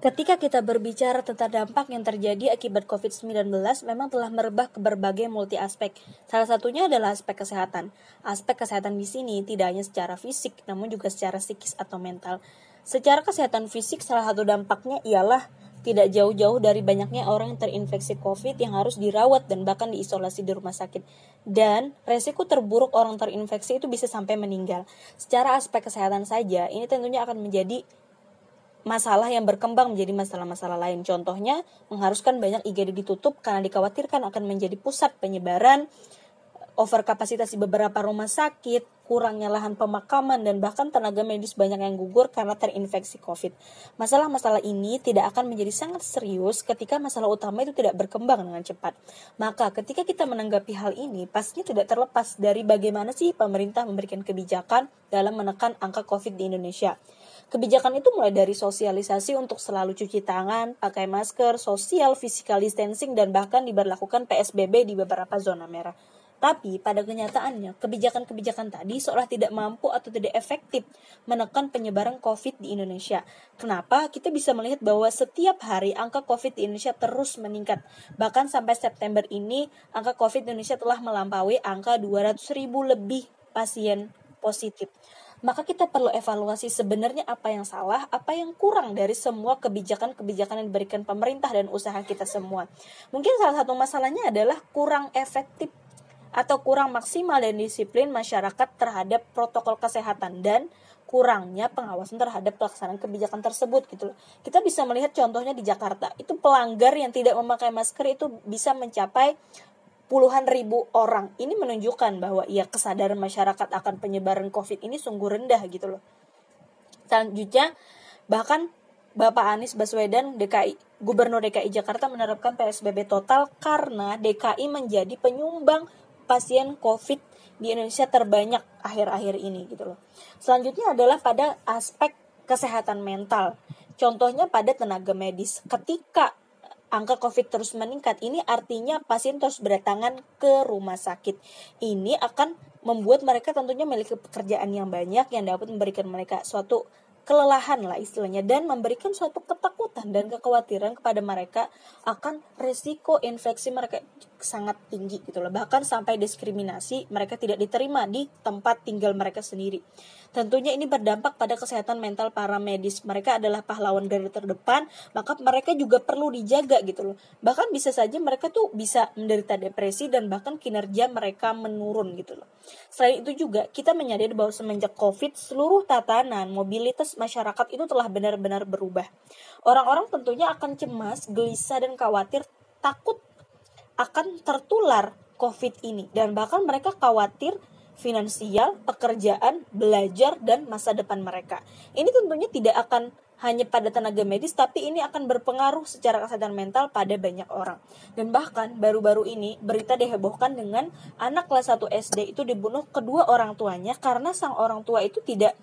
Ketika kita berbicara tentang dampak yang terjadi akibat COVID-19 memang telah merebah ke berbagai multi aspek. Salah satunya adalah aspek kesehatan. Aspek kesehatan di sini tidak hanya secara fisik, namun juga secara psikis atau mental. Secara kesehatan fisik, salah satu dampaknya ialah tidak jauh-jauh dari banyaknya orang yang terinfeksi COVID yang harus dirawat dan bahkan diisolasi di rumah sakit. Dan resiko terburuk orang terinfeksi itu bisa sampai meninggal. Secara aspek kesehatan saja, ini tentunya akan menjadi masalah yang berkembang menjadi masalah-masalah lain. Contohnya, mengharuskan banyak IGD ditutup karena dikhawatirkan akan menjadi pusat penyebaran overkapasitas di beberapa rumah sakit, kurangnya lahan pemakaman, dan bahkan tenaga medis banyak yang gugur karena terinfeksi COVID. Masalah-masalah ini tidak akan menjadi sangat serius ketika masalah utama itu tidak berkembang dengan cepat. Maka ketika kita menanggapi hal ini, pastinya tidak terlepas dari bagaimana sih pemerintah memberikan kebijakan dalam menekan angka COVID di Indonesia. Kebijakan itu mulai dari sosialisasi untuk selalu cuci tangan, pakai masker, social physical distancing, dan bahkan diberlakukan PSBB di beberapa zona merah. Tapi pada kenyataannya, kebijakan-kebijakan tadi seolah tidak mampu atau tidak efektif menekan penyebaran COVID di Indonesia. Kenapa? Kita bisa melihat bahwa setiap hari angka COVID di Indonesia terus meningkat. Bahkan sampai September ini, angka COVID di Indonesia telah melampaui angka 200 ribu lebih pasien positif maka kita perlu evaluasi sebenarnya apa yang salah, apa yang kurang dari semua kebijakan-kebijakan yang diberikan pemerintah dan usaha kita semua. Mungkin salah satu masalahnya adalah kurang efektif atau kurang maksimal dan disiplin masyarakat terhadap protokol kesehatan dan kurangnya pengawasan terhadap pelaksanaan kebijakan tersebut gitu. Kita bisa melihat contohnya di Jakarta, itu pelanggar yang tidak memakai masker itu bisa mencapai puluhan ribu orang. Ini menunjukkan bahwa ya kesadaran masyarakat akan penyebaran COVID ini sungguh rendah gitu loh. Selanjutnya, bahkan Bapak Anies Baswedan DKI Gubernur DKI Jakarta menerapkan PSBB total karena DKI menjadi penyumbang pasien COVID di Indonesia terbanyak akhir-akhir ini gitu loh. Selanjutnya adalah pada aspek kesehatan mental. Contohnya pada tenaga medis. Ketika angka COVID terus meningkat, ini artinya pasien terus berdatangan ke rumah sakit. Ini akan membuat mereka tentunya memiliki pekerjaan yang banyak yang dapat memberikan mereka suatu kelelahan lah istilahnya dan memberikan suatu ketakutan dan kekhawatiran kepada mereka akan resiko infeksi mereka sangat tinggi gitu loh bahkan sampai diskriminasi mereka tidak diterima di tempat tinggal mereka sendiri tentunya ini berdampak pada kesehatan mental para medis mereka adalah pahlawan garda terdepan maka mereka juga perlu dijaga gitu loh bahkan bisa saja mereka tuh bisa menderita depresi dan bahkan kinerja mereka menurun gitu loh selain itu juga kita menyadari bahwa semenjak covid seluruh tatanan mobilitas masyarakat itu telah benar-benar berubah. Orang-orang tentunya akan cemas, gelisah, dan khawatir takut akan tertular COVID ini. Dan bahkan mereka khawatir finansial, pekerjaan, belajar, dan masa depan mereka. Ini tentunya tidak akan hanya pada tenaga medis, tapi ini akan berpengaruh secara kesehatan mental pada banyak orang. Dan bahkan baru-baru ini berita dihebohkan dengan anak kelas 1 SD itu dibunuh kedua orang tuanya karena sang orang tua itu tidak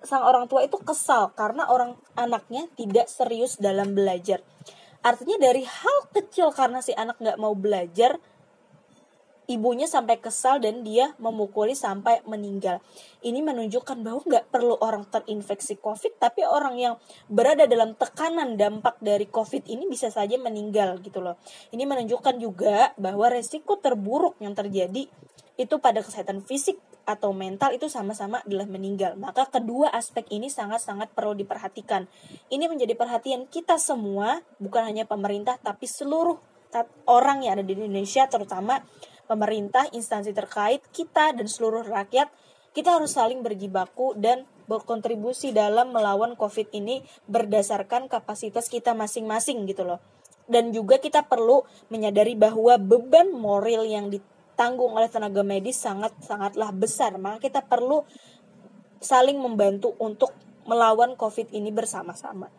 sang orang tua itu kesal karena orang anaknya tidak serius dalam belajar. Artinya dari hal kecil karena si anak nggak mau belajar, ibunya sampai kesal dan dia memukuli sampai meninggal. Ini menunjukkan bahwa nggak perlu orang terinfeksi COVID, tapi orang yang berada dalam tekanan dampak dari COVID ini bisa saja meninggal gitu loh. Ini menunjukkan juga bahwa resiko terburuk yang terjadi itu pada kesehatan fisik atau mental itu sama-sama adalah meninggal. Maka kedua aspek ini sangat-sangat perlu diperhatikan. Ini menjadi perhatian kita semua, bukan hanya pemerintah tapi seluruh orang yang ada di Indonesia terutama pemerintah, instansi terkait, kita dan seluruh rakyat, kita harus saling berjibaku dan berkontribusi dalam melawan COVID ini berdasarkan kapasitas kita masing-masing gitu loh. Dan juga kita perlu menyadari bahwa beban moral yang di ditanggung oleh tenaga medis sangat sangatlah besar maka kita perlu saling membantu untuk melawan covid ini bersama-sama